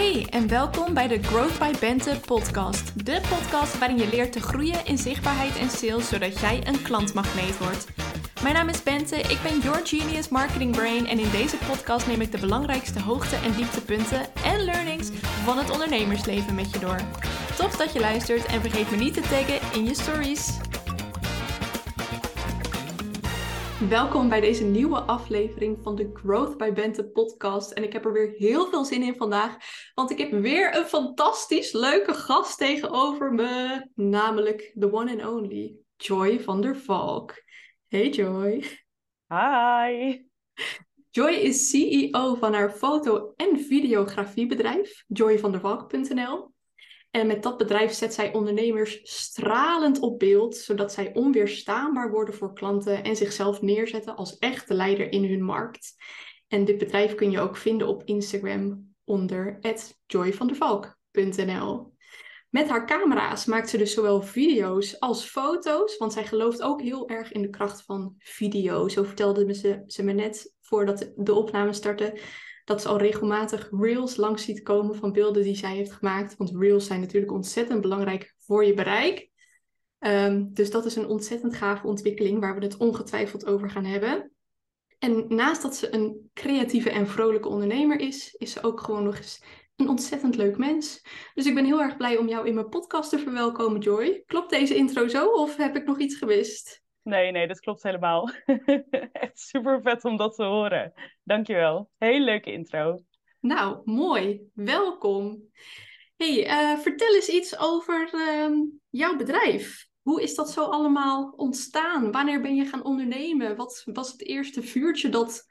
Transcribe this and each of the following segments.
Hey en welkom bij de Growth by Bente podcast. De podcast waarin je leert te groeien in zichtbaarheid en sales zodat jij een klantmagneet wordt. Mijn naam is Bente, ik ben your genius marketing brain en in deze podcast neem ik de belangrijkste hoogte- en dieptepunten en learnings van het ondernemersleven met je door. Tof dat je luistert en vergeet me niet te taggen in je stories. Welkom bij deze nieuwe aflevering van de Growth by Bente podcast. En ik heb er weer heel veel zin in vandaag, want ik heb weer een fantastisch leuke gast tegenover me, namelijk the one and only Joy van der Valk. Hey Joy. Hi. Joy is CEO van haar foto- en videografiebedrijf, joyvandervalk.nl. En met dat bedrijf zet zij ondernemers stralend op beeld, zodat zij onweerstaanbaar worden voor klanten en zichzelf neerzetten als echte leider in hun markt. En dit bedrijf kun je ook vinden op Instagram onder joyvandervalk.nl. Met haar camera's maakt ze dus zowel video's als foto's, want zij gelooft ook heel erg in de kracht van video. Zo vertelde ze, ze me net voordat de opname startte dat ze al regelmatig reels langs ziet komen van beelden die zij heeft gemaakt. Want reels zijn natuurlijk ontzettend belangrijk voor je bereik. Um, dus dat is een ontzettend gave ontwikkeling waar we het ongetwijfeld over gaan hebben. En naast dat ze een creatieve en vrolijke ondernemer is, is ze ook gewoon nog eens een ontzettend leuk mens. Dus ik ben heel erg blij om jou in mijn podcast te verwelkomen, Joy. Klopt deze intro zo of heb ik nog iets gewist? Nee, nee, dat klopt helemaal. Echt super vet om dat te horen. Dankjewel. Hele leuke intro. Nou, mooi. Welkom. Hey, uh, vertel eens iets over uh, jouw bedrijf. Hoe is dat zo allemaal ontstaan? Wanneer ben je gaan ondernemen? Wat was het eerste vuurtje dat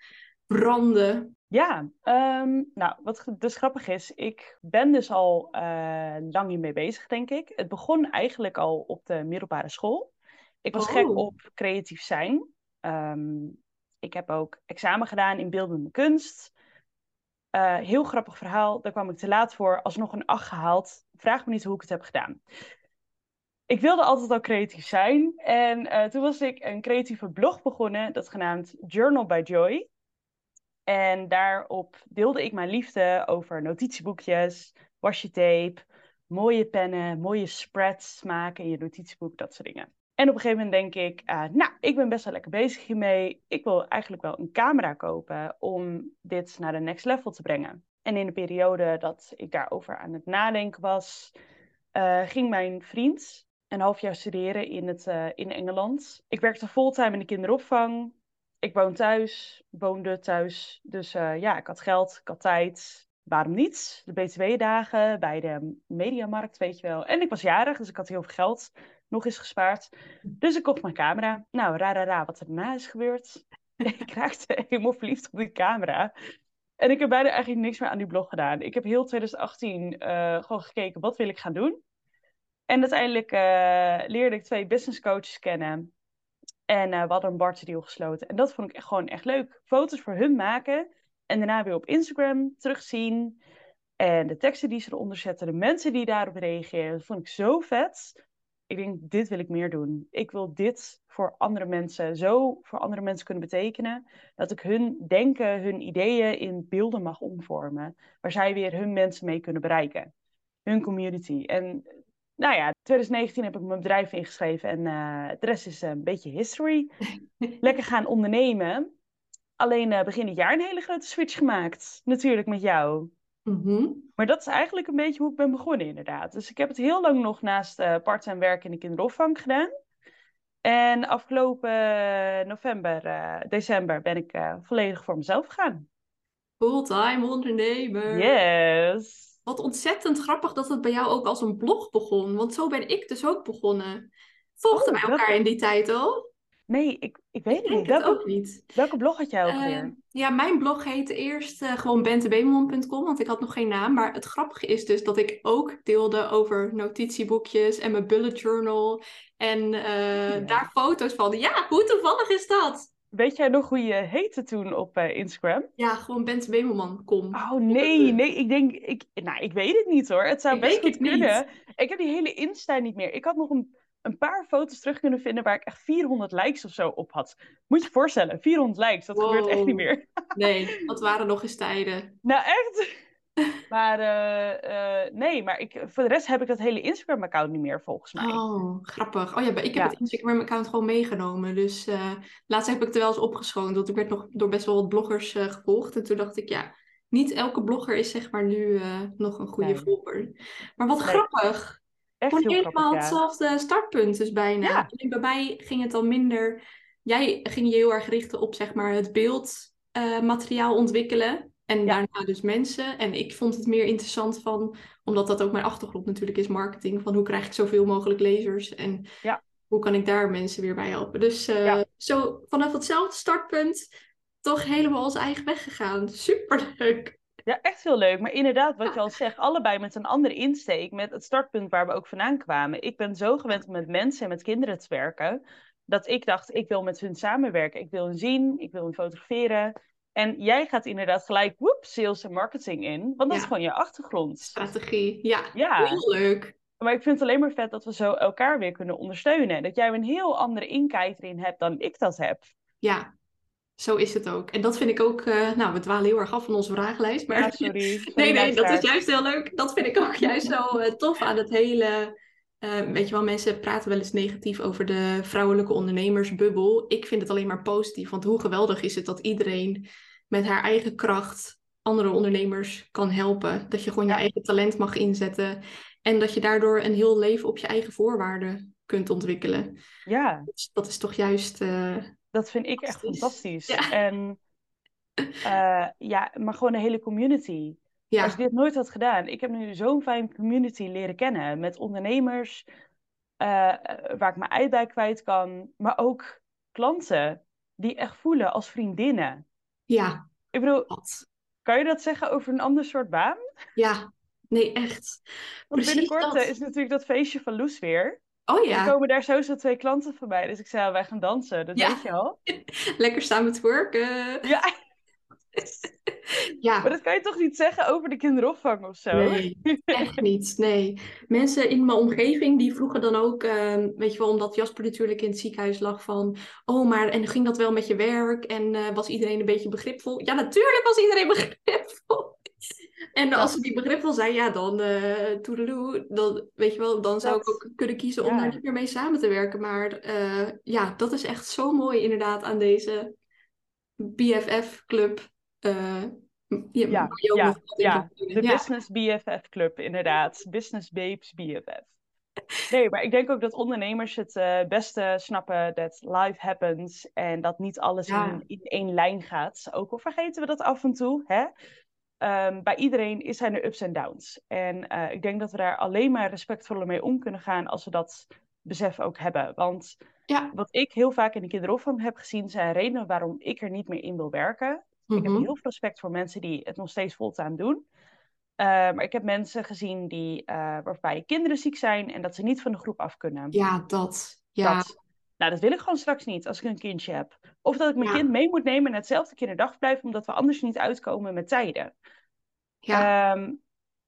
brandde? Ja, um, nou, wat dus grappig is, ik ben dus al uh, lang hiermee bezig, denk ik. Het begon eigenlijk al op de middelbare school. Ik was Oh. gek op creatief zijn. Ehm, ik heb ook examen gedaan in beeldende kunst. Eh, heel grappig verhaal, daar kwam ik te laat voor, alsnog een 8 gehaald. Vraag me niet hoe ik het heb gedaan. Ik wilde altijd al creatief zijn. En eh, toen was ik een creatieve blog begonnen, dat genaamd Journal by Joy. En daarop deelde ik mijn liefde over notitieboekjes, washi tape, mooie pennen, mooie spreads maken in je notitieboek, dat soort dingen. En op een gegeven moment denk ik, uh, nou, ik ben best wel lekker bezig hiermee. Ik wil eigenlijk wel een camera kopen om dit naar de next level te brengen. En in de periode dat ik daarover aan het nadenken was, uh, ging mijn vriend een half jaar studeren in, het, uh, in Engeland. Ik werkte fulltime in de kinderopvang. Ik woon thuis, woonde thuis. Dus ja, ik had geld, ik had tijd. Waarom niet? De BTW-dagen bij de mediamarkt, weet je wel. En ik was jarig, dus ik had heel veel geld nog eens gespaard. Dus ik kocht mijn camera. Nou, ra, ra, ra, wat er daarna is gebeurd. ik raakte helemaal verliefd op die camera. En ik heb bijna eigenlijk niks meer aan die blog gedaan. Ik heb heel 2018 uh, gewoon gekeken, wat wil ik gaan doen? En uiteindelijk uh, leerde ik twee business coaches kennen. En uh, we hadden een Bart deal gesloten. En dat vond ik gewoon echt leuk. Foto's voor hun maken. En daarna weer op Instagram terugzien. En de teksten die ze eronder zetten. De mensen die daarop reageren. Dat vond ik zo vet ik denk, dit wil ik meer doen. Ik wil dit voor andere mensen, zo voor andere mensen kunnen betekenen, dat ik hun denken, hun ideeën in beelden mag omvormen, waar zij weer hun mensen mee kunnen bereiken. Hun community. En nou ja, 2019 heb ik mijn bedrijf ingeschreven en uh, de rest is een beetje history. Lekker gaan ondernemen. Alleen uh, begin dit jaar een hele grote switch gemaakt. Natuurlijk met jou. Mm -hmm. Maar dat is eigenlijk een beetje hoe ik ben begonnen, inderdaad. Dus ik heb het heel lang nog naast uh, part-time werk in de kinderopvang gedaan. En afgelopen november, december ben ik volledig voor mezelf gegaan. Fulltime ondernemer. Yes. Wat ontzettend grappig dat het bij jou ook als een blog begon. Want zo ben ik dus ook begonnen. Volgden Oh, wij elkaar dat- in die tijd al? Nee, ik, ik weet Ik niet. het Welke, ook niet. welke blog had jij ook Eh, weer? ja, mijn blog heette eerst eh, gewoon bentebeemon.com, want ik had nog geen naam. Maar het grappige is dus dat ik ook deelde over notitieboekjes en mijn bullet journal. En eh, Ja. daar foto's van. Ja, hoe toevallig is dat? Weet jij nog hoe je heette toen op eh, Instagram? Ja, gewoon bentebemelman.com. Oh nee, nee, ik denk, ik, nou, ik weet het niet hoor. Het zou Ik best goed het niet. kunnen. Ik heb die hele Insta niet meer. Ik had nog een, een paar foto's terug kunnen vinden waar ik echt 400 likes of zo op had. Moet je je voorstellen, 400 likes, dat gebeurt echt niet meer. Nee, dat waren nog eens tijden. Nou echt? Maar uh, uh, nee, maar ik, voor de rest heb ik dat hele Instagram-account niet meer volgens mij. Oh, grappig. Oh ja, ik heb ja. het Instagram-account gewoon meegenomen. Dus uh, laatst heb ik het wel eens opgeschoond. Want ik werd nog door best wel wat bloggers gevolgd. En toen dacht ik, ja, niet elke blogger is zeg maar nu nog een goede nee. volger. Maar wat nee. grappig. Echt Gewoon helemaal ja. hetzelfde startpunt dus bijna. Ja. Alleen bij mij ging het al minder... Jij ging je heel erg richten op zeg maar het beeldmateriaal ontwikkelen. En daarna dus mensen. En ik vond het meer interessant van, omdat dat ook mijn achtergrond natuurlijk is, marketing. Van hoe krijg ik zoveel mogelijk lezers en Ja. hoe kan ik daar mensen weer bij helpen. Dus eh, Ja. zo vanaf hetzelfde startpunt toch helemaal onze eigen weg gegaan. Superleuk. Ja, echt heel leuk. Maar inderdaad, wat je al zegt, allebei met een andere insteek, met het startpunt waar we ook vandaan kwamen. Ik ben zo gewend om met mensen en met kinderen te werken, dat ik dacht, ik wil met hun samenwerken. Ik wil hen zien, ik wil hen fotograferen. En jij gaat inderdaad gelijk, woep, sales en marketing in, want dat Ja. is gewoon je achtergrond. Strategie. Ja, Ja, heel leuk. maar ik vind het alleen maar vet dat we zo elkaar weer kunnen ondersteunen. Dat jij een heel andere inkijk erin hebt dan ik dat heb. Ja, zo is het ook. En dat vind ik ook, eh, nou, we dwalen heel erg af van onze vragenlijst. Maar Ja, sorry. sorry Nee, nee, dat is juist heel leuk. Dat vind ik ook juist zo eh, tof aan het hele. eh, weet je wel, mensen praten wel eens negatief over de vrouwelijke ondernemersbubbel. Ik vind het alleen maar positief, want hoe geweldig is het dat iedereen met haar eigen kracht andere ondernemers kan helpen. Dat je gewoon je eigen talent mag inzetten en dat je daardoor een heel leven op je eigen voorwaarden kunt ontwikkelen. Ja. Dus dat is toch juist. eh, Dat vind ik echt Fantastisch. Ja. En eh, ja, maar gewoon de hele community. ja, Als ik dit nooit had gedaan, ik heb nu zo'n fijn community leren kennen met ondernemers, eh, waar ik mijn ei bij kwijt kan, maar ook klanten die echt voelen als vriendinnen. Ja, Ik bedoel, kan je dat zeggen over een ander soort baan? Ja, nee, echt. Want Precies binnenkort dat. eh, is natuurlijk dat feestje van Loes weer. Oh Er ja. komen daar sowieso twee klanten voorbij. Dus ik zei, wij gaan dansen. Dat Ja. weet je al. Lekker samen twerken. Ja, Ja, maar dat kan je toch niet zeggen over de kinderopvang of zo? nee, echt niet. Nee. Mensen in mijn omgeving die vroegen dan ook, ehm, weet je wel, omdat Jasper natuurlijk in het ziekenhuis lag van, oh, maar en ging dat wel met je werk? En eh, was iedereen een beetje begripvol? Ja, natuurlijk was iedereen begripvol. En als ze die begripvol zijn, ja, dan eh toedeloe, dan, weet je wel, dan zou Dat- ik ook kunnen kiezen om ja. daar niet meer mee samen te werken. Maar eh, ja, dat is echt zo mooi inderdaad aan deze BFF-club. Eh ja, Ja, ja. De Ja. Business BFF Club, inderdaad. Business Babes BFF. Nee, maar ik denk ook dat ondernemers het eh, beste snappen dat life happens en dat niet alles Ja. in, in één lijn gaat. Ook al vergeten we dat af en toe. Hè? Ehm, bij iedereen is zijn er ups en downs. En eh, ik denk dat we daar alleen maar respectvoller mee om kunnen gaan als we dat besef ook hebben. Want Ja. wat ik heel vaak in de kinderopvang heb gezien, zijn redenen waarom ik er niet meer in wil werken. Ik heb Mhm. heel veel respect voor mensen die het nog steeds fulltime doen. Eh, maar ik heb mensen gezien die, eh, waarbij kinderen ziek zijn en dat ze niet van de groep af kunnen. Ja, dat. Ja, Dat, nou, dat wil ik gewoon straks niet als ik een kindje heb. Of dat ik mijn Ja. kind mee moet nemen naar hetzelfde kinderdagverblijf, omdat we anders niet uitkomen met tijden. ja. Ehm, nou,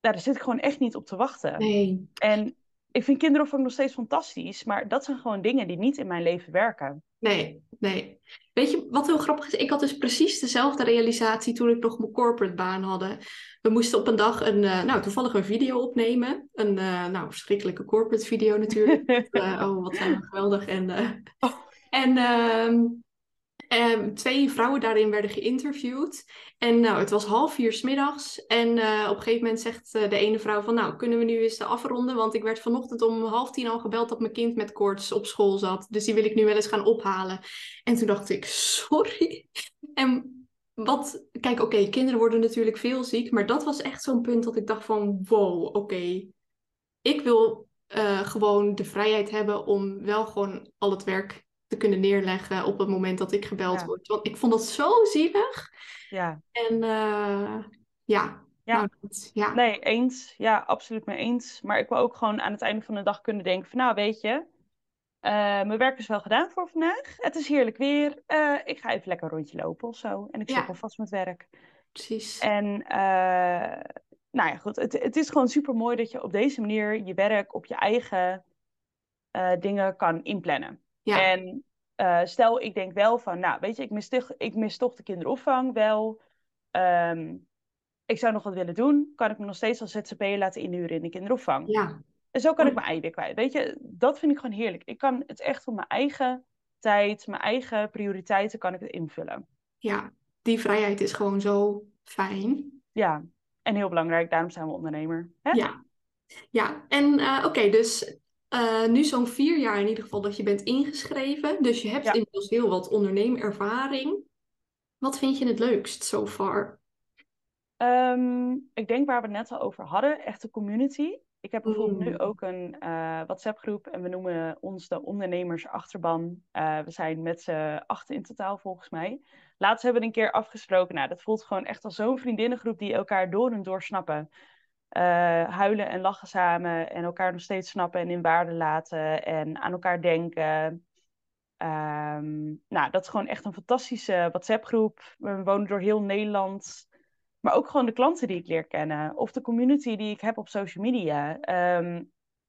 daar zit ik gewoon echt niet op te wachten. nee. En ik vind kinderopvang nog steeds fantastisch, maar dat zijn gewoon dingen die niet in mijn leven werken. Nee, nee. Weet je wat heel grappig is? Ik had dus precies dezelfde realisatie toen ik nog mijn corporate baan hadden. We moesten op een dag een, eh, nou toevallig een video opnemen. Een, eh, nou verschrikkelijke corporate video natuurlijk. Eh, oh, wat zijn we geweldig. En, Oh. en ehm, twee vrouwen daarin werden geïnterviewd. En nou, het was half vier 's middags. En eh, op een gegeven moment zegt eh, de ene vrouw van... Nou, kunnen we nu eens afronden? Want ik werd vanochtend om half tien al gebeld dat mijn kind met koorts op school zat. Dus die wil ik nu wel eens gaan ophalen. En toen dacht ik, sorry. En wat... Kijk, oké, kinderen worden natuurlijk veel ziek. Maar dat was echt zo'n punt dat ik dacht van... Wow, oké. Ik wil eh, gewoon de vrijheid hebben om wel gewoon al het werk te kunnen neerleggen op het moment dat ik gebeld Ja. word. Want ik vond dat zo zielig. Ja, En eh, ja, Ja. nou, dat- ja. nee, eens. Ja, absoluut mee eens. Maar ik wil ook gewoon aan het einde van de dag kunnen denken van, nou, weet je, eh, mijn werk is wel gedaan voor vandaag. Het is heerlijk weer. Eh, ik ga even lekker een rondje lopen of zo. En ik Ja. alvast met werk. precies. En eh, nou ja, goed. Het, het is gewoon super mooi dat je op deze manier je werk op je eigen dingen kan inplannen. Ja, En eh, stel, ik denk wel van, nou, weet je, ik mis, toch, ik mis toch de kinderopvang wel. Ehm, ik zou nog wat willen doen, kan ik me nog steeds als ZZP'er laten inhuren in de kinderopvang. Ja. En zo kan ik mijn ei weer kwijt. Weet je, dat vind ik gewoon heerlijk. Ik kan het echt op mijn eigen tijd, mijn eigen prioriteiten kan ik het invullen. Ja, die vrijheid is gewoon zo fijn. Ja, en heel belangrijk, daarom zijn we ondernemer. Hè? Ja. Ja, en uh, oké, dus uh, nu zo'n vier jaar in ieder geval dat je bent ingeschreven. Dus je hebt Ja. inmiddels heel wat ondernemervaring. Wat vind je het leukst so far? Ehm, ik denk waar we het net al over hadden, echt de community. Ik heb bijvoorbeeld nu Mm. ook een eh, WhatsApp-groep en we noemen ons de ondernemersachterban. Eh, we zijn met z'n achten in totaal volgens mij. Laatst hebben we een keer afgesproken. Nou, dat voelt gewoon echt als zo'n vriendinnengroep die elkaar door en door snappen. Eh, huilen en lachen samen en elkaar nog steeds snappen en in waarde laten en aan elkaar denken. Ehm, nou, dat is gewoon echt een fantastische WhatsApp-groep. We wonen door heel Nederland. Maar ook gewoon de klanten die ik leer kennen. Of de community die ik heb op social media. Ehm,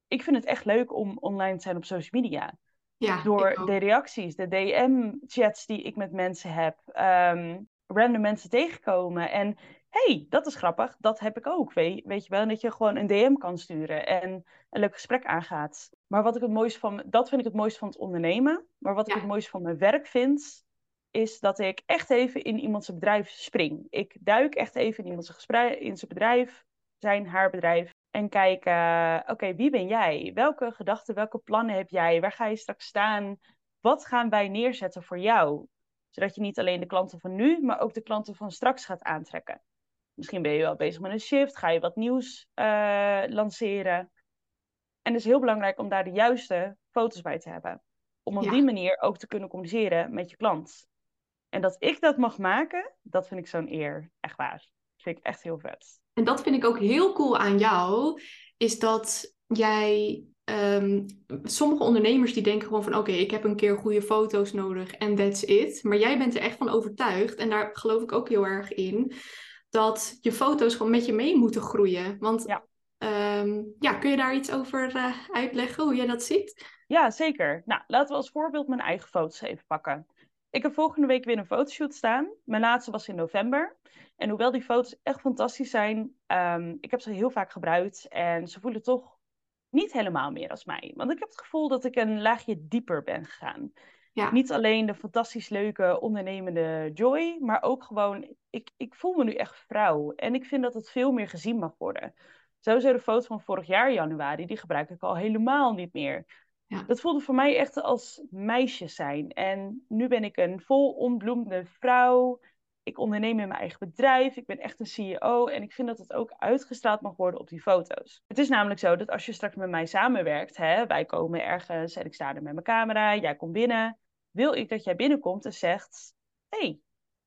ik vind het echt leuk om online te zijn op social media. Ja, Door de reacties, de DM-chats die ik met mensen heb. ehm, random mensen tegenkomen. En hey, dat is grappig. Dat heb ik ook. Weet, weet je wel? En dat je gewoon een DM kan sturen. En een leuk gesprek aangaat. Maar wat ik het mooiste van... Dat vind ik het mooiste van het ondernemen. Maar wat ik het mooiste van mijn werk vind is dat ik echt even in iemands bedrijf spring. Ik duik echt even in iemands in zijn bedrijf, zijn, haar bedrijf. En kijk, eh, oké, wie ben jij? Welke gedachten, welke plannen heb jij? Waar ga je straks staan? Wat gaan wij neerzetten voor jou? Zodat je niet alleen de klanten van nu, maar ook de klanten van straks gaat aantrekken. Misschien ben je wel bezig met een shift, ga je wat nieuws eh, lanceren. En het is heel belangrijk om daar de juiste foto's bij te hebben. Om op Ja. die manier ook te kunnen communiceren met je klant. En dat ik dat mag maken, dat vind ik zo'n eer. Echt waar. Dat vind ik echt heel vet. En dat vind ik ook heel cool aan jou, is dat jij. ehm, sommige ondernemers die denken gewoon van oké, ik heb een keer goede foto's nodig en that's it. Maar jij bent er echt van overtuigd, en daar geloof ik ook heel erg in, dat je foto's gewoon met je mee moeten groeien. Want Ja. ehm, ja, kun je daar iets over eh, uitleggen, hoe jij dat ziet? Ja, zeker. Nou, laten we als voorbeeld mijn eigen foto's even pakken. Ik heb volgende week weer een fotoshoot staan. Mijn laatste was in november. En hoewel die foto's echt fantastisch zijn, um, ik heb ze heel vaak gebruikt en ze voelen toch niet helemaal meer als mij. Want ik heb het gevoel dat ik een laagje dieper ben gegaan. Ja. Niet alleen de fantastisch leuke ondernemende Joy, maar ook gewoon, ik, ik voel me nu echt vrouw. En ik vind dat het veel meer gezien mag worden. Sowieso de foto van vorig jaar januari, die gebruik ik al helemaal niet meer. Ja. Dat voelde voor mij echt als meisje zijn. En nu ben ik een vol ontbloemde vrouw. Ik onderneem in mijn eigen bedrijf. Ik ben echt een CEO. En ik vind dat het ook uitgestraald mag worden op die foto's. Het is namelijk zo dat als je straks met mij samenwerkt, hè, wij komen ergens en ik sta er met mijn camera, jij komt binnen. Wil ik dat jij binnenkomt en zegt: hé, hey,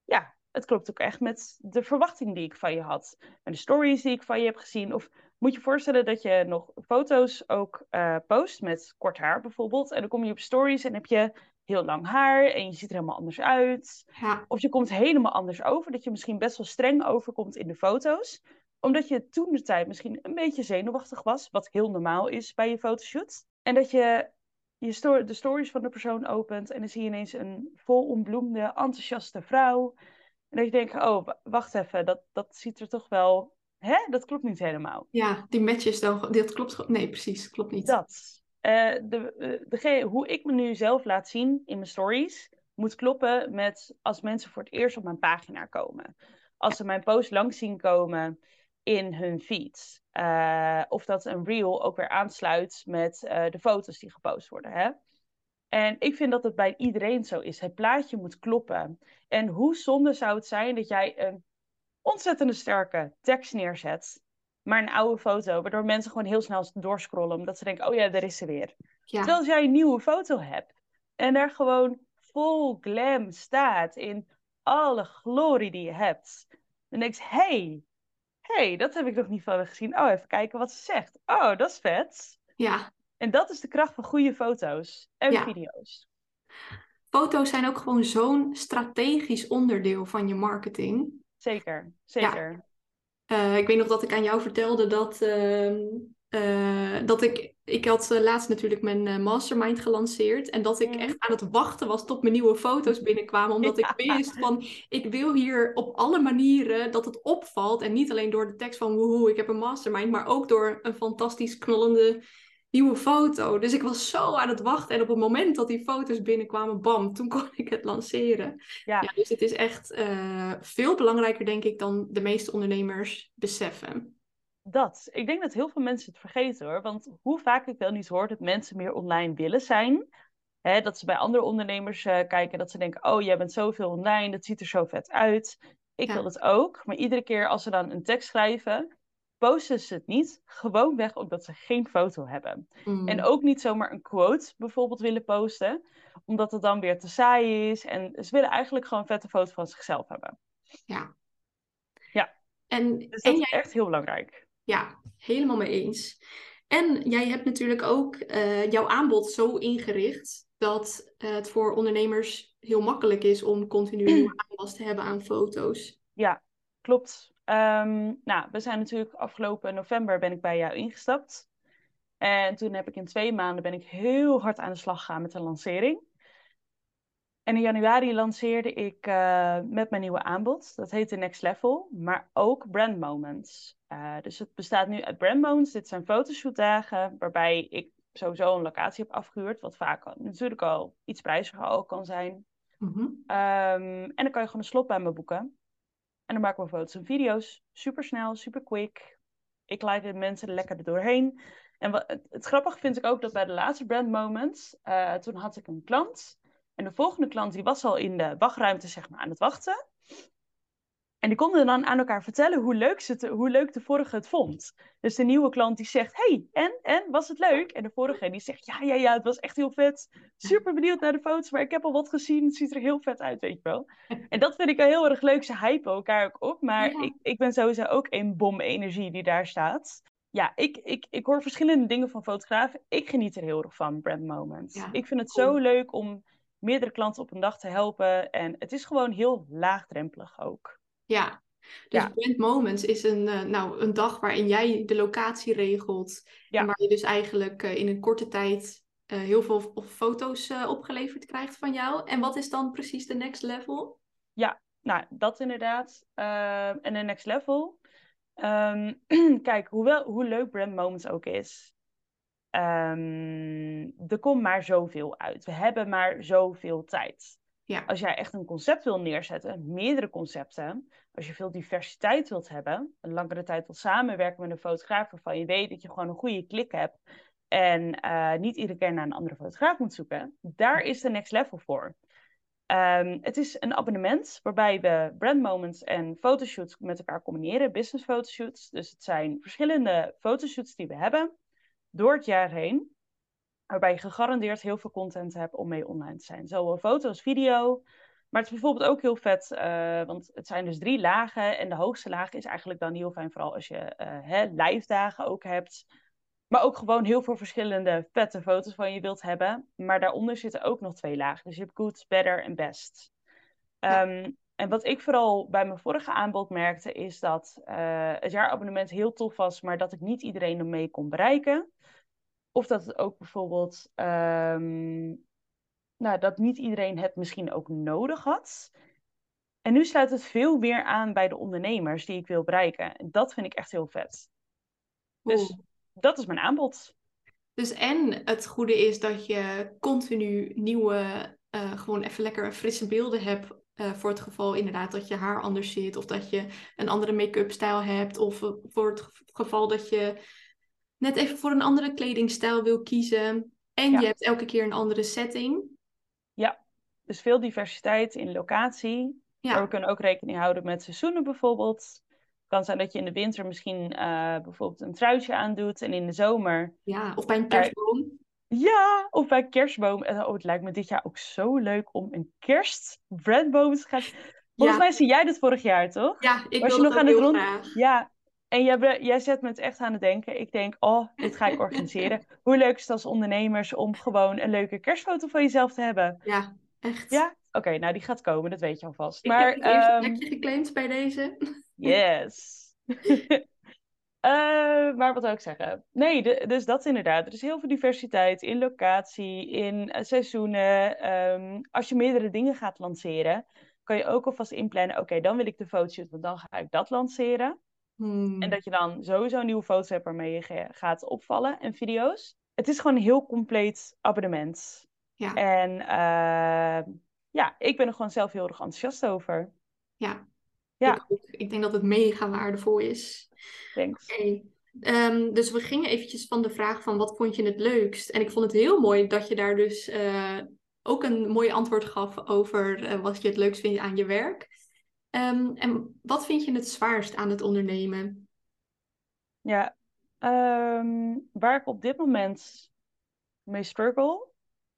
ja, het klopt ook echt met de verwachting die ik van je had. En de stories die ik van je heb gezien. Of moet je voorstellen dat je nog foto's ook uh, post met kort haar bijvoorbeeld. En dan kom je op stories en heb je heel lang haar en je ziet er helemaal anders uit. Ja. Of je komt helemaal anders over, dat je misschien best wel streng overkomt in de foto's. Omdat je toen de tijd misschien een beetje zenuwachtig was, wat heel normaal is bij je fotoshoot. En dat je, je sto de stories van de persoon opent en dan zie je ineens een vol ontbloemde, enthousiaste vrouw. En dat je denkt, oh, wacht even, dat, dat ziet er toch wel Hè? Dat klopt niet helemaal. Ja, die matches dan. Dat klopt Nee, precies. Klopt niet. Dat. Uh, de, de, hoe ik me nu zelf laat zien in mijn stories, moet kloppen met als mensen voor het eerst op mijn pagina komen. Als ze mijn post langs zien komen in hun feed. Uh, of dat een reel ook weer aansluit met uh, de foto's die gepost worden. Hè? En ik vind dat het bij iedereen zo is. Het plaatje moet kloppen. En hoe zonde zou het zijn dat jij een ontzettende sterke tekst neerzet, maar een oude foto, waardoor mensen gewoon heel snel doorscrollen, omdat ze denken, oh ja, daar is ze weer. Ja. Terwijl als jij een nieuwe foto hebt en daar gewoon vol glam staat in alle glorie die je hebt, dan denk je, hey, hey, dat heb ik nog niet van gezien. Oh, even kijken wat ze zegt. Oh, dat is vet. Ja. En dat is de kracht van goede foto's en ja. video's. Foto's zijn ook gewoon zo'n strategisch onderdeel van je marketing. Zeker, zeker. Ja. Uh, ik weet nog dat ik aan jou vertelde dat uh, eh, dat ik, ik had uh, laatst natuurlijk mijn uh, mastermind gelanceerd. En dat ik echt aan het wachten was tot mijn nieuwe foto's binnenkwamen. Omdat ik wist van, ik wil hier op alle manieren dat het opvalt. En niet alleen door de tekst van woehoe, ik heb een mastermind. Maar ook door een fantastisch knollende nieuwe foto. Dus ik was zo aan het wachten. En op het moment dat die foto's binnenkwamen, bam, toen kon ik het lanceren. Ja. Ja, dus het is echt eh, veel belangrijker, denk ik, dan de meeste ondernemers beseffen. Dat. Ik denk dat heel veel mensen het vergeten hoor. Want hoe vaak ik wel niet hoor dat mensen meer online willen zijn. Hè, dat ze bij andere ondernemers eh, kijken. Dat ze denken, oh jij bent zoveel online. Dat ziet er zo vet uit. Ik Ja. wil het ook. Maar iedere keer als ze dan een tekst schrijven. Posten ze het niet. Gewoonweg omdat ze geen foto hebben. Mm. En ook niet zomaar een quote bijvoorbeeld willen posten. Omdat het dan weer te saai is. En ze willen eigenlijk gewoon een vette foto van zichzelf hebben. Ja. Ja. En, Dus en dat jij, is echt heel belangrijk. Ja, helemaal mee eens. En jij hebt natuurlijk ook eh, jouw aanbod zo ingericht dat eh, het voor ondernemers heel makkelijk is om continu aanwas te hebben aan foto's. Ja, klopt. Ehm, nou, we zijn natuurlijk afgelopen november ben ik bij jou ingestapt. En toen heb ik in twee maanden ben ik heel hard aan de slag gegaan met de lancering. En in januari lanceerde ik eh, met mijn nieuwe aanbod. Dat heet de Next Level, maar ook Brand Moments. Eh, dus het bestaat nu uit Brand Moments. Dit zijn fotoshootdagen waarbij ik sowieso een locatie heb afgehuurd. Wat vaak natuurlijk al iets prijziger al kan zijn. Mhm. Ehm, en dan kan je gewoon een slot bij me boeken. En dan maken we foto's en video's. Super snel, super quick. Ik leid de mensen er lekker er doorheen. En wat, het, het grappige vind ik ook dat bij de laatste brand moments, eh, toen had ik een klant. En de volgende klant die was al in de wachtruimte zeg maar, aan het wachten. En die konden dan aan elkaar vertellen hoe leuk, ze hoe leuk de vorige het vond. Dus de nieuwe klant die zegt, hey, en, en, was het leuk? En de vorige die zegt, ja, ja, ja, het was echt heel vet. Super benieuwd naar de foto's, maar ik heb al wat gezien. Het ziet er heel vet uit, weet je wel. En dat vind ik wel heel erg leuk. Ze hypen elkaar ook op. Maar Ja. ik, ik ben sowieso ook een bom energie die daar staat. Ja, ik, ik, ik hoor verschillende dingen van fotografen. Ik geniet er heel erg van, brand moments. Ja, ik vind het cool. zo leuk om meerdere klanten op een dag te helpen. En het is gewoon heel laagdrempelig ook. Ja, dus Ja. Brand Moments is een, eh, nou, een dag waarin jij de locatie regelt. Ja. En waar je dus eigenlijk eh, in een korte tijd eh, heel veel foto's opgeleverd krijgt van jou. En wat is dan precies de next level? Nou, dat inderdaad. En de next level. Ehm, kijk, hoewel, hoe leuk Brand Moments ook is. Ehm, er komt maar zoveel uit. We hebben maar zoveel tijd. Ja. Als jij echt een concept wil neerzetten, meerdere concepten. Als je veel diversiteit wilt hebben, een langere tijd wilt samenwerken met een fotograaf waarvan je weet dat je gewoon een goede klik hebt. En eh, niet iedere keer naar een andere fotograaf moet zoeken. Daar is de next level voor. Ehm, het is een abonnement waarbij we brand moments en fotoshoots met elkaar combineren, business fotoshoots. Dus het zijn verschillende fotoshoots die we hebben door het jaar heen, waarbij je gegarandeerd heel veel content hebt om mee online te zijn. Zowel foto als video. Maar het is bijvoorbeeld ook heel vet, eh, want het zijn dus drie lagen. En de hoogste laag is eigenlijk dan heel fijn, vooral als je hè, live dagen ook hebt. Maar ook gewoon heel veel verschillende vette foto's van je wilt hebben. Maar daaronder zitten ook nog twee lagen. Dus je hebt good, better en best. Ja. En wat ik vooral bij mijn vorige aanbod merkte, is dat eh, het jaarabonnement heel tof was, maar dat ik niet iedereen ermee kon bereiken. Of dat het ook bijvoorbeeld, ehm, nou, dat niet iedereen het misschien ook nodig had. En nu sluit het veel meer aan bij de ondernemers die ik wil bereiken. En dat vind ik echt heel vet. Dus dat is mijn aanbod. Dus en het goede is dat je continu nieuwe, eh, gewoon even lekker frisse beelden hebt. Eh, voor het geval inderdaad dat je haar anders zit. Of dat je een andere make-up stijl hebt. Of eh, voor het ge- geval dat je net even voor een andere kledingstijl wil kiezen. En Ja. je hebt elke keer een andere setting. Dus veel diversiteit in locatie. Maar Ja, we kunnen ook rekening houden met seizoenen bijvoorbeeld. Het kan zijn dat je in de winter misschien eh, bijvoorbeeld een truitje aandoet. En in de zomer, ja. of bij een kerstboom. Ja, of bij kerstboom. En, Oh, het lijkt me dit jaar ook zo leuk om een kerstbrandboom te gaan. Volgens Ja. mij zie jij dit vorig jaar, toch? Ja, ik Was je nog aan ook het heel rond- graag. Ja, en jij, jij zet me het echt aan het denken. Ik denk, oh, dit ga ik organiseren. Hoe leuk is het als ondernemers om gewoon een leuke kerstfoto van jezelf te hebben? Ja, echt. Ja? Oké, nou die gaat komen, dat weet je alvast. Ik Maar, heb het eerste ehm, plekje geclaimd bij deze. Yes. Uh, maar wat zou ik zeggen? Nee, de, dus dat inderdaad. Er is heel veel diversiteit in locatie, in uh, seizoenen. Um, als je meerdere dingen gaat lanceren, kan je ook alvast inplannen. Oké, dan wil ik de fotoshoot, want dan ga ik dat lanceren. Hmm. En dat je dan sowieso nieuwe foto's hebt waarmee je gaat opvallen en video's. Het is gewoon een heel compleet abonnement. Ja. En uh, ja, ik ben er gewoon zelf heel erg enthousiast over. Ja, Ja. ik ook. Ik denk dat het mega waardevol is. Thanks. Ehm, dus we gingen eventjes van de vraag van wat vond je het leukst? En ik vond het heel mooi dat je daar dus eh, ook een mooi antwoord gaf over eh, wat je het leukst vindt aan je werk. Ehm, en wat vind je het zwaarst aan het ondernemen? Ja, ehm, waar ik op dit moment mee struggle,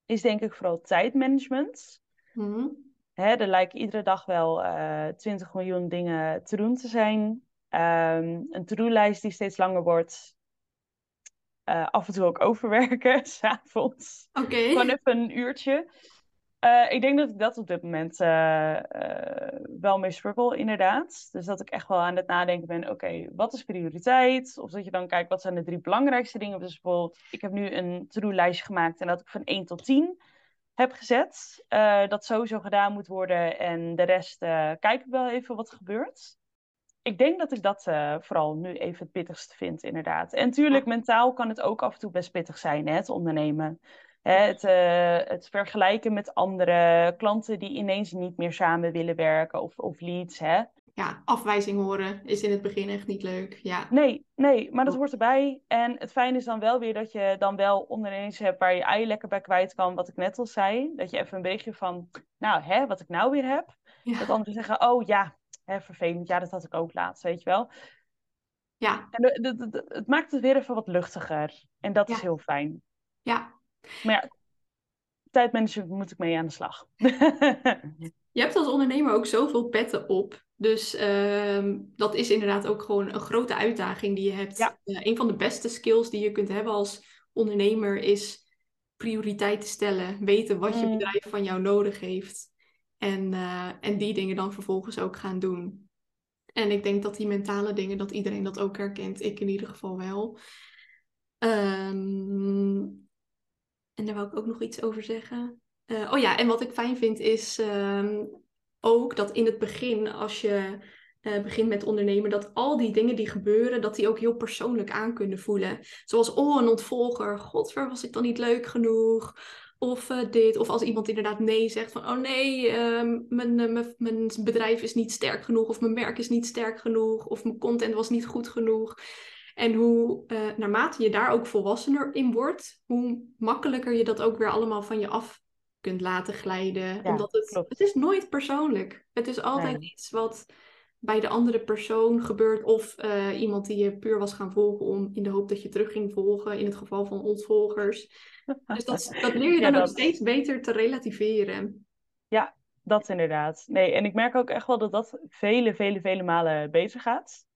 is denk ik vooral tijdmanagement. Mhm. Hè, er lijken iedere dag wel eh 20 miljoen dingen te doen te zijn. Ehm, een to-do-lijst die steeds langer wordt. Eh, af en toe ook overwerken, s'avonds. Oké. Gewoon even een uurtje. Eh, ik denk dat ik dat op dit moment eh, eh, wel mee struggle, inderdaad. Dus dat ik echt wel aan het nadenken ben, oké, wat is prioriteit? Of dat je dan kijkt, wat zijn de drie belangrijkste dingen? Dus bijvoorbeeld, ik heb nu een to-do-lijstje gemaakt en dat ik van 1 tot 10 heb gezet. eh, dat sowieso gedaan moet worden en de rest eh, kijk ik wel even wat gebeurt. Ik denk dat ik dat eh, vooral nu even het pittigste vind, inderdaad. En tuurlijk, mentaal kan het ook af en toe best pittig zijn, hè, het ondernemen. Hè, het, het vergelijken met andere klanten die ineens niet meer samen willen werken of, of leads. Hè. Ja, afwijzing horen is in het begin echt niet leuk. Ja. Nee, nee, maar dat hoort erbij. En het fijne is dan wel weer dat je dan wel ondernemers hebt waar je ei lekker bij kwijt kan, wat ik net al zei. Dat je even een beetje van, nou, hè, wat ik nou weer heb. Ja. Dat anderen zeggen, oh ja, hè, vervelend, ja, dat had ik ook laatst, weet je wel. Ja. En de, de- de- het maakt het weer even wat luchtiger. En dat is heel fijn. ja. Maar ja, tijdmanagement moet ik mee aan de slag. Je hebt als ondernemer ook zoveel petten op. Dus ehm, dat is inderdaad ook gewoon een grote uitdaging die je hebt. Ja. Eh, een van de beste skills die je kunt hebben als ondernemer is prioriteiten stellen. Weten wat je Mm. bedrijf van jou nodig heeft. En, eh, en die dingen dan vervolgens ook gaan doen. En ik denk dat die mentale dingen, dat iedereen dat ook herkent. Ik in ieder geval wel. Ehm, en daar wil ik ook nog iets over zeggen. Eh, oh ja, en wat ik fijn vind is ehm, ook dat in het begin, als je eh, begint met ondernemen, dat al die dingen die gebeuren, dat die ook heel persoonlijk aan kunnen voelen. Zoals, oh, een ontvolger, god, waar was ik dan niet leuk genoeg? Of eh, dit, of als iemand inderdaad nee zegt van, oh nee, ehm, mijn, eh, mijn, mijn bedrijf is niet sterk genoeg, of mijn merk is niet sterk genoeg, of mijn content was niet goed genoeg. En hoe, naarmate je daar ook volwassener in wordt, hoe makkelijker je dat ook weer allemaal van je af kunt laten glijden. Ja, Omdat het, klopt. het is nooit persoonlijk. Het is altijd Nee. iets wat bij de andere persoon gebeurt. Of eh, iemand die je puur was gaan volgen om in de hoop dat je terug ging volgen. In het geval van ontvolgers. Dus dat, dat leer je Ja, dan ook dat- steeds beter te relativeren. Dat inderdaad. Nee, en ik merk ook echt wel dat dat vele, vele, vele malen beter gaat.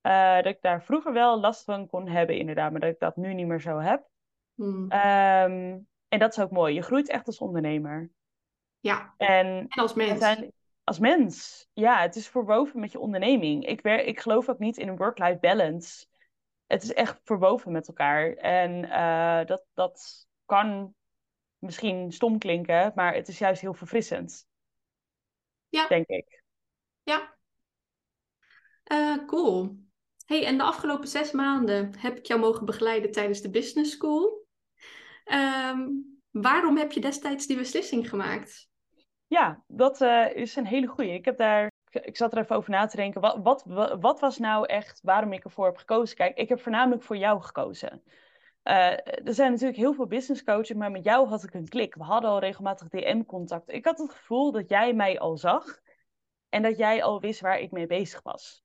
Eh, dat ik daar vroeger wel last van kon hebben, inderdaad, maar dat ik dat nu niet meer zo heb. Hmm. Ehm, en dat is ook mooi. Je groeit echt als ondernemer. Ja, En en als mens. uiteindelijk, als mens, ja, het is verwoven met je onderneming. Ik, wer- ik geloof ook niet in een work-life balance. Het is echt verwoven met elkaar. En eh, dat, dat kan misschien stom klinken, maar het is juist heel verfrissend, Ja. denk ik. Ja. Eh, cool. Hey, en de afgelopen zes maanden heb ik jou mogen begeleiden tijdens de business school. Ehm, waarom heb je destijds die beslissing gemaakt? Ja, dat eh, is een hele goeie. Ik heb daar, ik- zat er even over na te denken. Wat, wat, wa- wat was nou echt waarom ik ervoor heb gekozen? Kijk, ik heb voornamelijk voor jou gekozen. Eh, er zijn natuurlijk heel veel business coaches, maar met jou had ik een klik. We hadden al regelmatig DM-contact. Ik had het gevoel dat jij mij al zag en dat jij al wist waar ik mee bezig was.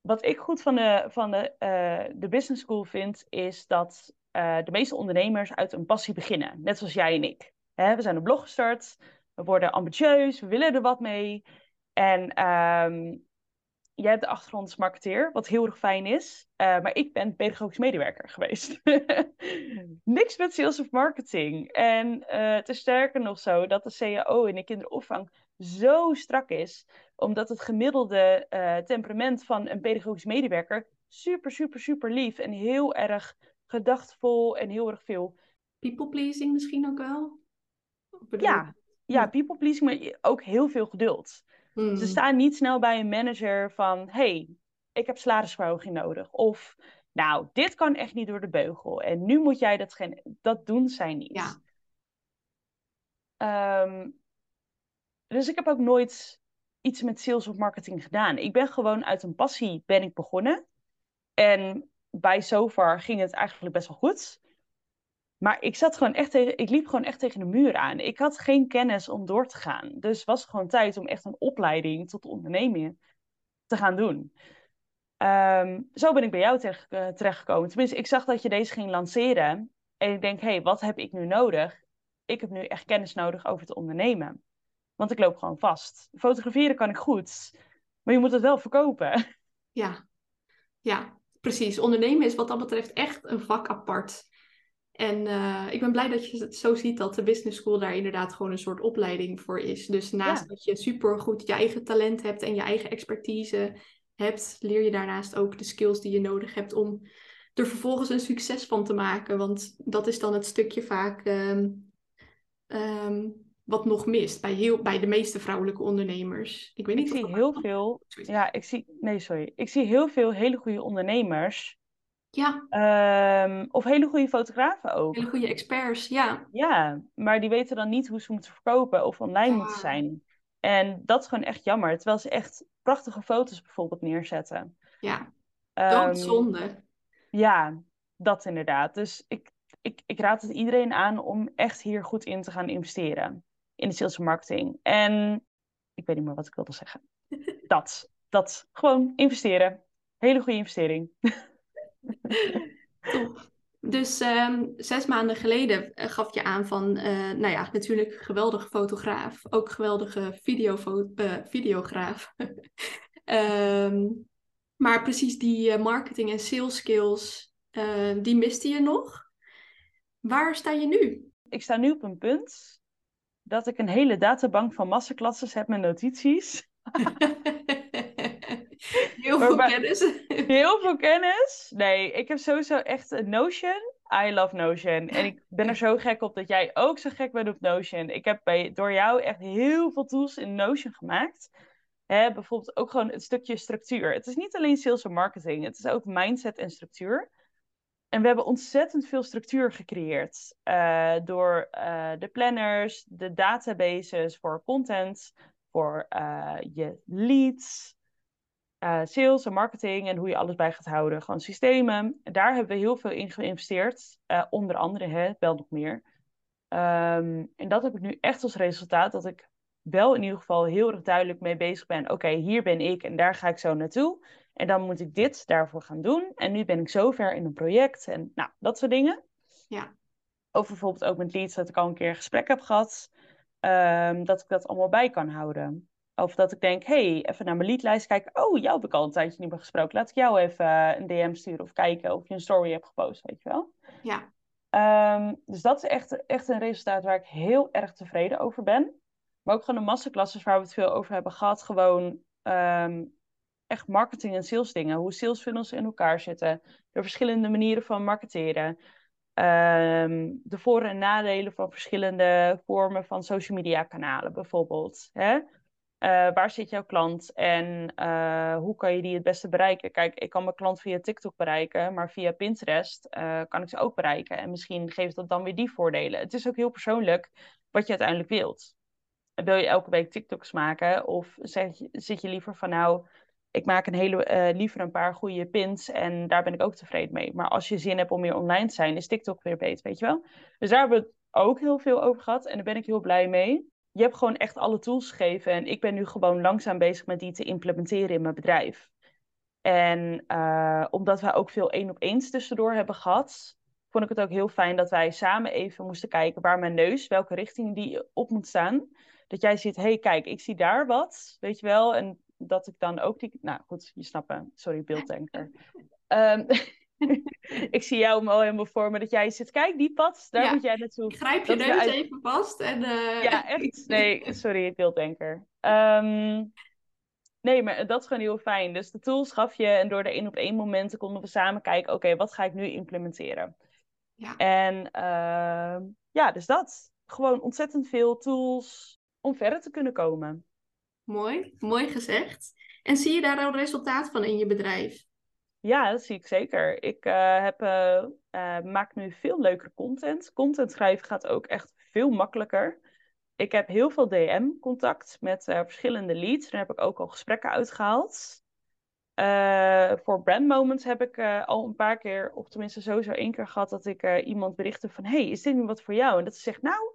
Wat ik goed van de, van de, eh, de business school vind, is dat eh, de meeste ondernemers uit een passie beginnen. Net zoals jij en ik. We zijn een blog gestart, we worden ambitieus, we willen er wat mee. En ehm, jij hebt de achtergrond als marketeer, wat heel erg fijn is. Eh, maar ik ben pedagogisch medewerker geweest. Niks met sales of marketing. En eh, het is sterker nog zo dat de CAO in de kinderopvang zo strak is. Omdat het gemiddelde temperament van een pedagogisch medewerker super, super, super lief en heel erg gedachtvol en heel erg veel. People pleasing misschien ook wel? Ja, ja, people pleasing, maar ook heel veel geduld. Hmm. Ze staan niet snel bij een manager van: hey, ik heb salarisverhoging nodig. Of nou, dit kan echt niet door de beugel. En nu moet jij dat geen. Dat doen zij niet. Ja. Ehm, dus ik heb ook nooit iets met sales of marketing gedaan. Ik ben gewoon uit een passie ben ik begonnen. En bij Sofar ging het eigenlijk best wel goed. Maar ik zat gewoon echt tegen, ik liep gewoon echt tegen de muur aan. Ik had geen kennis om door te gaan. Dus was gewoon tijd om echt een opleiding tot onderneming te gaan doen. Ehm, zo ben ik bij jou uh, terechtgekomen. Tenminste, ik zag dat je deze ging lanceren. En ik denk, hé, hey, wat heb ik nu nodig? Ik heb nu echt kennis nodig over het ondernemen. Want ik loop gewoon vast. Fotograferen kan ik goed, maar je moet het wel verkopen. Ja, ja precies. Ondernemen is wat dat betreft echt een vak apart. En uh, ik ben blij dat je het zo ziet dat de business school daar inderdaad gewoon een soort opleiding voor is. Dus naast dat je super goed je eigen talent hebt en je eigen expertise hebt, leer je daarnaast ook de skills die je nodig hebt om er vervolgens een succes van te maken. Want dat is dan het stukje vaak um, um, wat nog mist bij, heel, bij de meeste vrouwelijke ondernemers. Ik weet niet ik zie heel veel. Ja, ik zie. Nee, sorry. Ik zie heel veel hele goede ondernemers. Ja. Um, of hele goede fotografen ook. Hele goede experts, ja. Ja, maar die weten dan niet hoe ze moeten verkopen of online moeten zijn. En dat is gewoon echt jammer. Terwijl ze echt prachtige foto's bijvoorbeeld neerzetten. Ja, dat um, zonde. Ja, dat inderdaad. Dus ik, ik, ik raad het iedereen aan om echt hier goed in te gaan investeren. In de sales en marketing. En ik weet niet meer wat ik wilde zeggen. dat. Dat. Gewoon investeren. Hele goede investering. Top. Dus um, zes maanden geleden eh, gaf je aan van, uh, nou ja, natuurlijk geweldige fotograaf, ook geweldige uh, videograaf. um, maar precies die marketing en sales skills, die miste je nog. Waar sta je nu? Ik sta nu op een punt dat ik een hele databank van masterclasses heb met notities. Heel veel kennis. Heel veel kennis. Nee, ik heb sowieso echt een Notion. I love Notion. En ik ben er zo gek op dat jij ook zo gek bent op Notion. Ik heb bij, door jou echt heel veel tools in Notion gemaakt. Hè, bijvoorbeeld ook gewoon het stukje structuur. Het is niet alleen sales en marketing. Het is ook mindset en structuur. En we hebben ontzettend veel structuur gecreëerd. Uh, door uh, de planners, de databases voor content, voor uh, je leads, sales en marketing en hoe je alles bij gaat houden. Gewoon systemen. Daar hebben we heel veel in geïnvesteerd. Onder andere, hè, wel nog meer. Um, en dat heb ik nu echt als resultaat dat ik wel in ieder geval heel erg duidelijk mee bezig ben. Oké, hier ben ik en daar ga ik zo naartoe. En dan moet ik dit daarvoor gaan doen. En nu ben ik zover in een project en nou, dat soort dingen. Ja. Over bijvoorbeeld ook met leads dat ik al een keer een gesprek heb gehad. Um, dat ik dat allemaal bij kan houden. Of dat ik denk, hey, even naar mijn leadlijst kijken. Oh, jou heb ik al een tijdje niet meer gesproken. Laat ik jou even een DM sturen of kijken of je een story hebt gepost, weet je wel. Ja. Um, dus dat is echt, echt een resultaat waar ik heel erg tevreden over ben. Maar ook gewoon de masterclasses waar we het veel over hebben gehad. Gewoon um, echt marketing en sales dingen. Hoe sales funnels in elkaar zitten. De verschillende manieren van marketeren. Um, de voor- en nadelen van verschillende vormen van social media kanalen bijvoorbeeld. Hè? Uh, waar zit jouw klant en uh, hoe kan je die het beste bereiken? Kijk, ik kan mijn klant via TikTok bereiken, maar via Pinterest uh, kan ik ze ook bereiken. En misschien geeft dat dan weer die voordelen. Het is ook heel persoonlijk wat je uiteindelijk wilt. Wil je elke week TikToks maken? Of zit je liever van nou, ik maak een hele, liever een paar goede pins en daar ben ik ook tevreden mee. Maar als je zin hebt om meer online te zijn, is TikTok weer beter, weet je wel? Dus daar hebben we ook heel veel over gehad en daar ben ik heel blij mee je hebt gewoon echt alle tools gegeven. En ik ben nu gewoon langzaam bezig met die te implementeren in mijn bedrijf. En uh, omdat wij ook veel één op eens tussendoor hebben gehad, vond ik het ook heel fijn dat wij samen even moesten kijken waar mijn neus, welke richting die op moet staan. Dat jij ziet, hé hey, kijk, ik zie daar wat, weet je wel. En dat ik dan ook die, nou goed, je snapt me, sorry beelddenker. um, ik zie jou al helemaal voor me dat jij zit. Kijk, die pad, daar moet jij naartoe. Ik grijp je neus even vast. En, uh... Ja, echt. Nee, sorry, beelddenker. Um, Nee, maar dat is gewoon heel fijn. Dus de tools gaf je en door de één op één momenten konden we samen kijken, oké, wat ga ik nu implementeren? Ja. En uh, ja, dus dat. Gewoon ontzettend veel tools om verder te kunnen komen. Mooi, mooi gezegd. En zie je daar al resultaat van in je bedrijf? Ja, dat zie ik zeker. Ik uh, heb, uh, maak nu veel leukere content. Content schrijven gaat ook echt veel makkelijker. Ik heb heel veel DM-contact met verschillende leads. Daar heb ik ook al gesprekken uitgehaald. voor Brand Moments heb ik al een paar keer, of tenminste sowieso één keer gehad, dat ik iemand berichtte van, hey, is dit nu wat voor jou? En dat ze zegt, nou,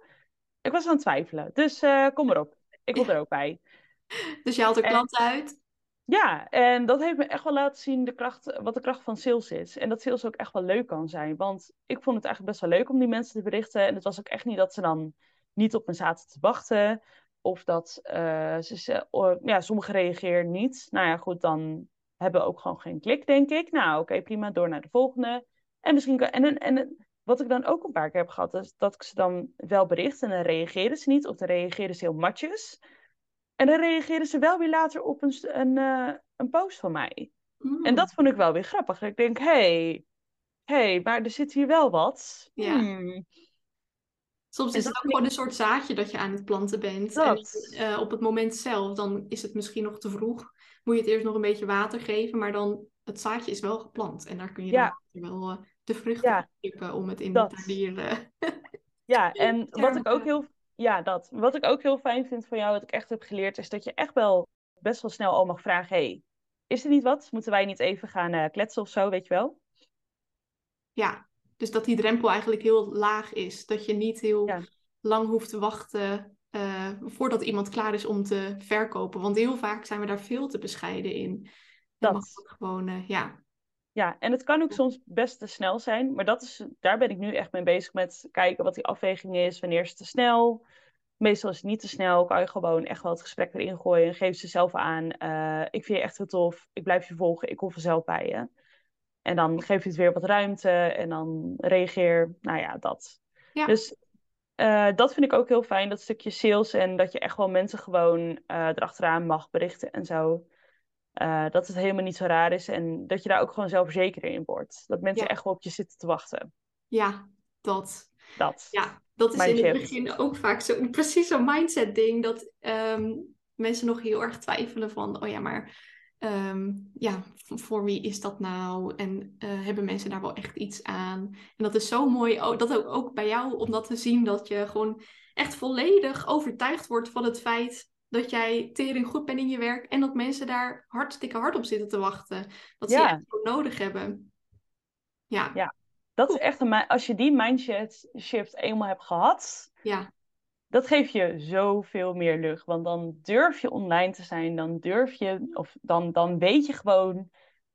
ik was aan het twijfelen. Dus kom maar op. Ik wil er ook bij. Dus je haalt er klanten uit? Ja, en dat heeft me echt wel laten zien de kracht, wat de kracht van sales is. En dat sales ook echt wel leuk kan zijn. Want ik vond het eigenlijk best wel leuk om die mensen te berichten. En het was ook echt niet dat ze dan niet op me zaten te wachten. Of dat uh, ze, ja, sommigen reageerden niet. Nou ja, goed, dan hebben we ook gewoon geen klik, denk ik. Nou, oké, prima, door naar de volgende. En misschien en, en, en wat ik dan ook een paar keer heb gehad, is dat ik ze dan wel bericht en dan reageerden ze niet. Of dan reageerden ze heel matjes. En dan reageerden ze wel weer later op een, een, uh, een post van mij. Mm. En dat vond ik wel weer grappig. Ik denk, hé, hey, hey, maar er zit hier wel wat. Ja. Hmm. Soms is het ook gewoon een soort zaadje dat je aan het planten bent. Dat. En uh, op het moment zelf, dan is het misschien nog te vroeg. Moet je het eerst nog een beetje water geven, maar dan het zaadje is wel geplant. En daar kun je Ja. dan wel uh, de vruchten Ja. knippen om het in Dat. de eh, Ja, en wat ik ook heel, ja, dat. Wat ik ook heel fijn vind van jou, wat ik echt heb geleerd, is dat je echt wel best wel snel al mag vragen: hey, is er niet wat? Moeten wij niet even gaan eh, kletsen of zo, weet je wel? Ja, dus dat die drempel eigenlijk heel laag is. Dat je niet heel Ja. lang hoeft te wachten eh, voordat iemand klaar is om te verkopen. Want heel vaak zijn we daar veel te bescheiden in. Dat. mag gewoon, eh, ja. Ja, en het kan ook soms best te snel zijn, maar dat is, daar ben ik nu echt mee bezig met kijken wat die afweging is. Wanneer is het te snel? Meestal is het niet te snel. Kan je gewoon echt wel het gesprek erin gooien en geef ze zelf aan. eh, ik vind je echt heel tof. Ik blijf je volgen. Ik kom vanzelf bij je. En dan geef je het weer wat ruimte en dan reageer. Nou ja, dat. Ja. Dus eh, dat vind ik ook heel fijn, dat stukje sales. En dat je echt wel mensen gewoon eh erachteraan mag berichten en zo. Eh, dat het helemaal niet zo raar is en dat je daar ook gewoon zelfverzekerder in wordt. Dat mensen Ja. echt wel op je zitten te wachten. Ja, dat. Dat. Ja, dat is in het begin ook vaak zo, precies zo'n mindset ding. Dat ehm, mensen nog heel erg twijfelen van, oh ja, maar ehm, ja, voor wie is dat nou? En eh, hebben mensen daar wel echt iets aan? En dat is zo mooi, oh, dat ook, ook bij jou, om dat te zien, dat je gewoon echt volledig overtuigd wordt van het feit dat jij tering goed bent in je werk en dat mensen daar hartstikke hard op zitten te wachten. Dat ze echt gewoon nodig hebben. Ja, Ja. Dat is echt een, als je die mindset shift eenmaal hebt gehad, ja, dat geeft je zoveel meer lucht. Want dan durf je online te zijn, dan durf je, of dan, dan weet je gewoon,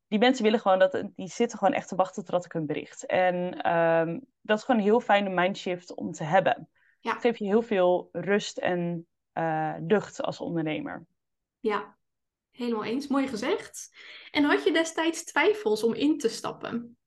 die mensen willen gewoon dat, die zitten gewoon echt te wachten tot ik hun bericht. En ehm, dat is gewoon een heel fijne mindshift om te hebben. Ja. Het geeft je heel veel rust en eh, lucht als ondernemer. Ja, helemaal eens. Mooi gezegd. En had je destijds twijfels om in te stappen?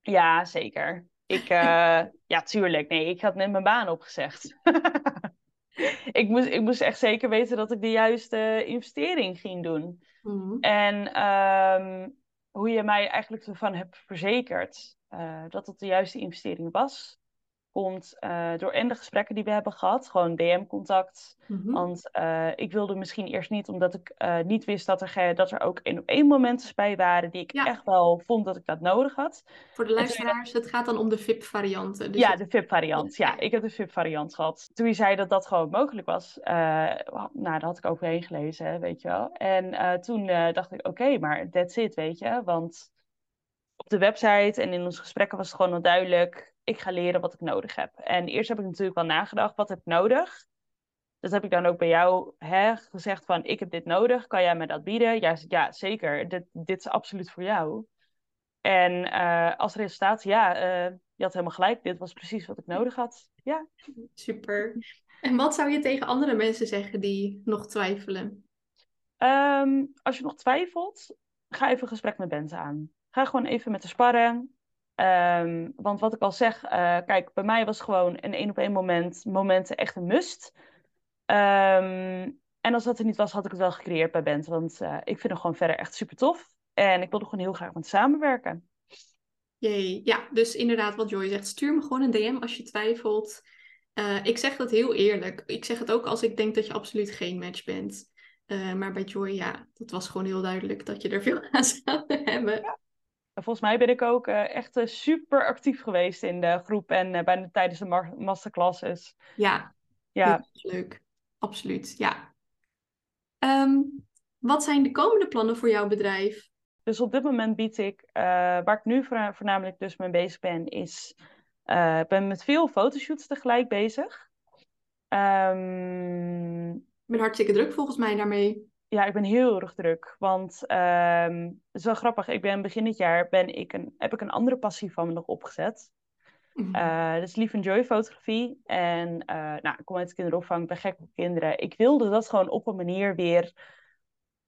Ja, zeker. Ik, eh, ja, tuurlijk. Nee, ik had net mijn baan opgezegd. ik, moest, ik moest echt zeker weten dat ik de juiste investering ging doen. Mhm. En ehm, hoe je mij eigenlijk ervan hebt verzekerd eh, dat het de juiste investering was, komt eh, door en de gesprekken die we hebben gehad, gewoon DM-contact. Mhm. Want eh, ik wilde misschien eerst niet, omdat ik eh, niet wist dat er, dat er ook één op één momenten bij waren die ik Ja. echt wel vond dat ik dat nodig had. Voor de luisteraars, het gaat dan om de VIP-varianten. Dus ja, het- de VIP-variant. Ja, ik heb de VIP-variant gehad. Toen je zei dat dat gewoon mogelijk was, nou, daar had ik overheen gelezen, hè, weet je wel. En toen dacht ik, oké, maar that's it, weet je. Want op de website en in onze gesprekken was het gewoon al duidelijk, ik ga leren wat ik nodig heb. En eerst heb ik natuurlijk wel nagedacht, wat heb ik nodig? Dat heb ik dan ook bij jou hè, gezegd van, ik heb dit nodig, kan jij me dat bieden? Ja, ja zeker, dit, dit is absoluut voor jou. En eh, als resultaat, ja, eh, je had helemaal gelijk, dit was precies wat ik nodig had. Ja, Super. En wat zou je tegen andere mensen zeggen die nog twijfelen? Ehm, als je nog twijfelt, ga even een gesprek met Bente aan. Ga gewoon even met de sparren. Ehm, want wat ik al zeg, eh, kijk, bij mij was gewoon een één op één moment, momenten echt een must. Ehm, En als dat er niet was, had ik het wel gecreëerd bij Bent. Want uh, ik vind hem gewoon verder echt super tof. En ik wilde gewoon heel graag met samenwerken. Jee, ja, dus inderdaad wat Joy zegt. Stuur me gewoon een DM als je twijfelt. Uh, ik zeg dat heel eerlijk. Ik zeg het ook als ik denk dat je absoluut geen match bent. Uh, maar bij Joy, ja, dat was gewoon heel duidelijk dat je er veel aan zou hebben. Ja. Volgens mij ben ik ook uh, echt super actief geweest in de groep en bijna tijdens de masterclasses. Ja, ja. leuk. Absoluut, ja. Um, wat zijn de komende plannen voor jouw bedrijf? Dus op dit moment bied ik, uh, waar ik nu voornamelijk dus mee bezig ben, is, uh, ben met veel fotoshoots tegelijk bezig. Um, ik ben hartstikke druk volgens mij daarmee. Ja, ik ben heel erg druk. Want um, het is wel grappig. Ik ben begin dit jaar ben ik een, heb ik een andere passie van me nog opgezet. Mm -hmm. dat is Lief Joy fotografie. En uh, nou, ik kom uit de kinderopvang, ik ben gek op kinderen. Ik wilde dat gewoon op een manier weer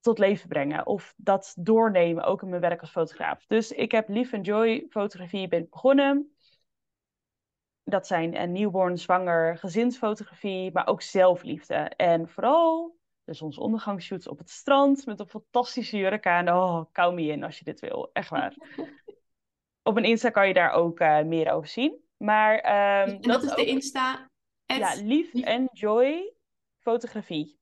tot leven brengen. Of dat doornemen, ook in mijn werk als fotograaf. Dus ik heb Lief Joy fotografie ben begonnen. Dat zijn een newborn, zwanger, gezinsfotografie, maar ook zelfliefde. En vooral de zonsondergangsshoots op het strand met een fantastische jurk aan. Oh, kou me in als je dit wil. Echt waar. op mijn Insta kan je daar ook uh, meer over zien. Maar, um, en dat, is de Insta? Ja, Lief en Joy fotografie.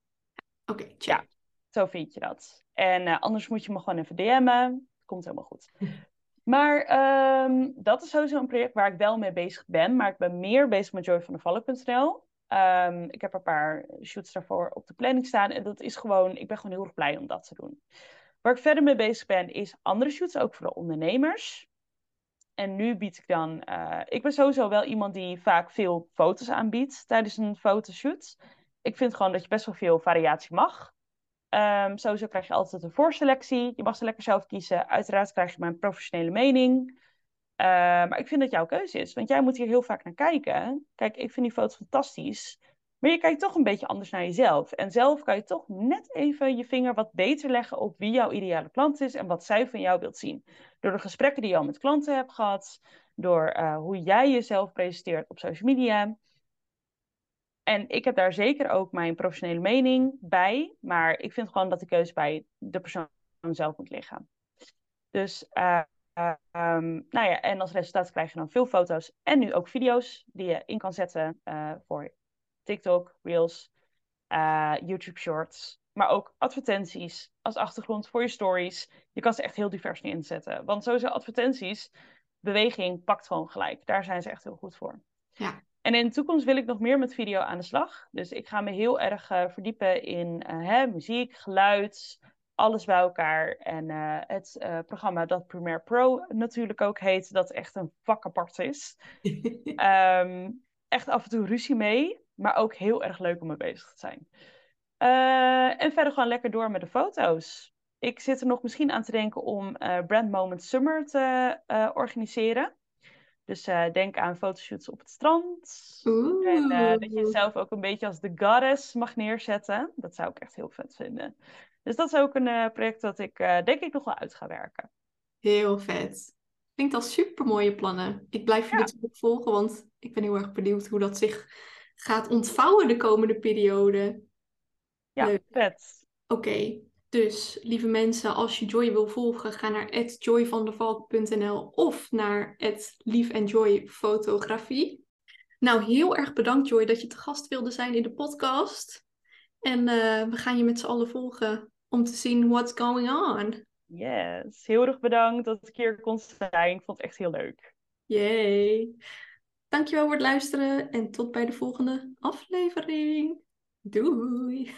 Oké, okay, Ja, zo vind je dat. En uh, anders moet je me gewoon even DM'en. Komt helemaal goed. Maar um, dat is sowieso een project waar ik wel mee bezig ben. Maar ik ben meer bezig met joyvandevallen.nl. Um, ik heb een paar shoots daarvoor op de planning staan. En dat is gewoon, ik ben gewoon heel erg blij om dat te doen. Waar ik verder mee bezig ben, is andere shoots, ook voor de ondernemers. En nu bied ik dan. Uh, ik ben sowieso wel iemand die vaak veel foto's aanbiedt tijdens een fotoshoot. Ik vind gewoon dat je best wel veel variatie mag. Um, sowieso krijg je altijd een voorselectie. Je mag ze lekker zelf kiezen. Uiteraard krijg je mijn professionele mening. Uh, maar ik vind dat jouw keuze is. Want jij moet hier heel vaak naar kijken. Kijk, ik vind die foto's fantastisch. Maar je kijkt toch een beetje anders naar jezelf. En zelf kan je toch net even je vinger wat beter leggen op wie jouw ideale klant is en wat zij van jou wilt zien. Door de gesprekken die je al met klanten hebt gehad, door uh, hoe jij jezelf presenteert op social media. En ik heb daar zeker ook mijn professionele mening bij, maar ik vind gewoon dat de keuze bij de persoon zelf moet liggen. Dus, uh, um, nou ja, en als resultaat krijg je dan veel foto's en nu ook video's die je in kan zetten uh, voor TikTok, Reels, uh, YouTube Shorts, maar ook advertenties als achtergrond voor je stories. Je kan ze echt heel divers inzetten. Want sowieso advertenties, beweging pakt gewoon gelijk. Daar zijn ze echt heel goed voor. Ja. En in de toekomst wil ik nog meer met video aan de slag. Dus ik ga me heel erg uh, verdiepen in hè, muziek, geluid, alles bij elkaar. En uh, het programma dat Premiere Pro natuurlijk ook heet, dat echt een vak apart is. um, echt af en toe ruzie mee, maar ook heel erg leuk om mee bezig te zijn. en verder gewoon lekker door met de foto's. Ik zit er nog misschien aan te denken om Brand Moment Summer te organiseren. Dus uh, denk aan fotoshoots op het strand. Oeh. En uh, dat je jezelf ook een beetje als de goddess mag neerzetten. Dat zou ik echt heel vet vinden. Dus dat is ook een uh, project dat ik denk ik nog wel uit ga werken. Heel vet. Klinkt als super mooie plannen. Ik blijf je ja. natuurlijk volgen, want ik ben heel erg benieuwd hoe dat zich gaat ontvouwen de komende periode. Ja, Leuk. vet. Oké, okay. Dus, lieve mensen, als je Joy wil volgen, ga naar joyvandervalk.nl of naar liefenjoyfotografie. Nou, heel erg bedankt Joy dat je te gast wilde zijn in de podcast. En uh, we gaan je met z'n allen volgen om te zien what's going on. Yes, heel erg bedankt dat ik hier kon zijn. Ik vond het echt heel leuk. Yay. Dankjewel voor het luisteren en tot bij de volgende aflevering. Doei!